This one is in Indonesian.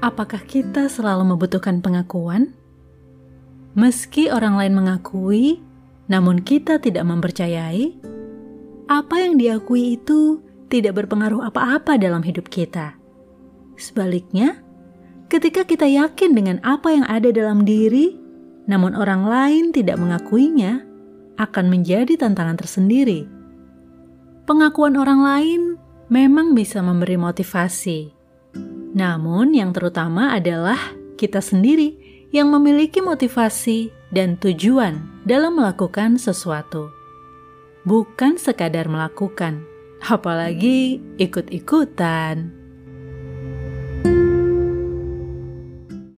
Apakah kita selalu membutuhkan pengakuan? Meski orang lain mengakui, namun kita tidak mempercayai, apa yang diakui itu tidak berpengaruh apa-apa dalam hidup kita. Sebaliknya, ketika kita yakin dengan apa yang ada dalam diri, namun orang lain tidak mengakuinya, akan menjadi tantangan tersendiri. Pengakuan orang lain memang bisa memberi motivasi namun, yang terutama adalah kita sendiri yang memiliki motivasi dan tujuan dalam melakukan sesuatu, bukan sekadar melakukan, apalagi ikut-ikutan.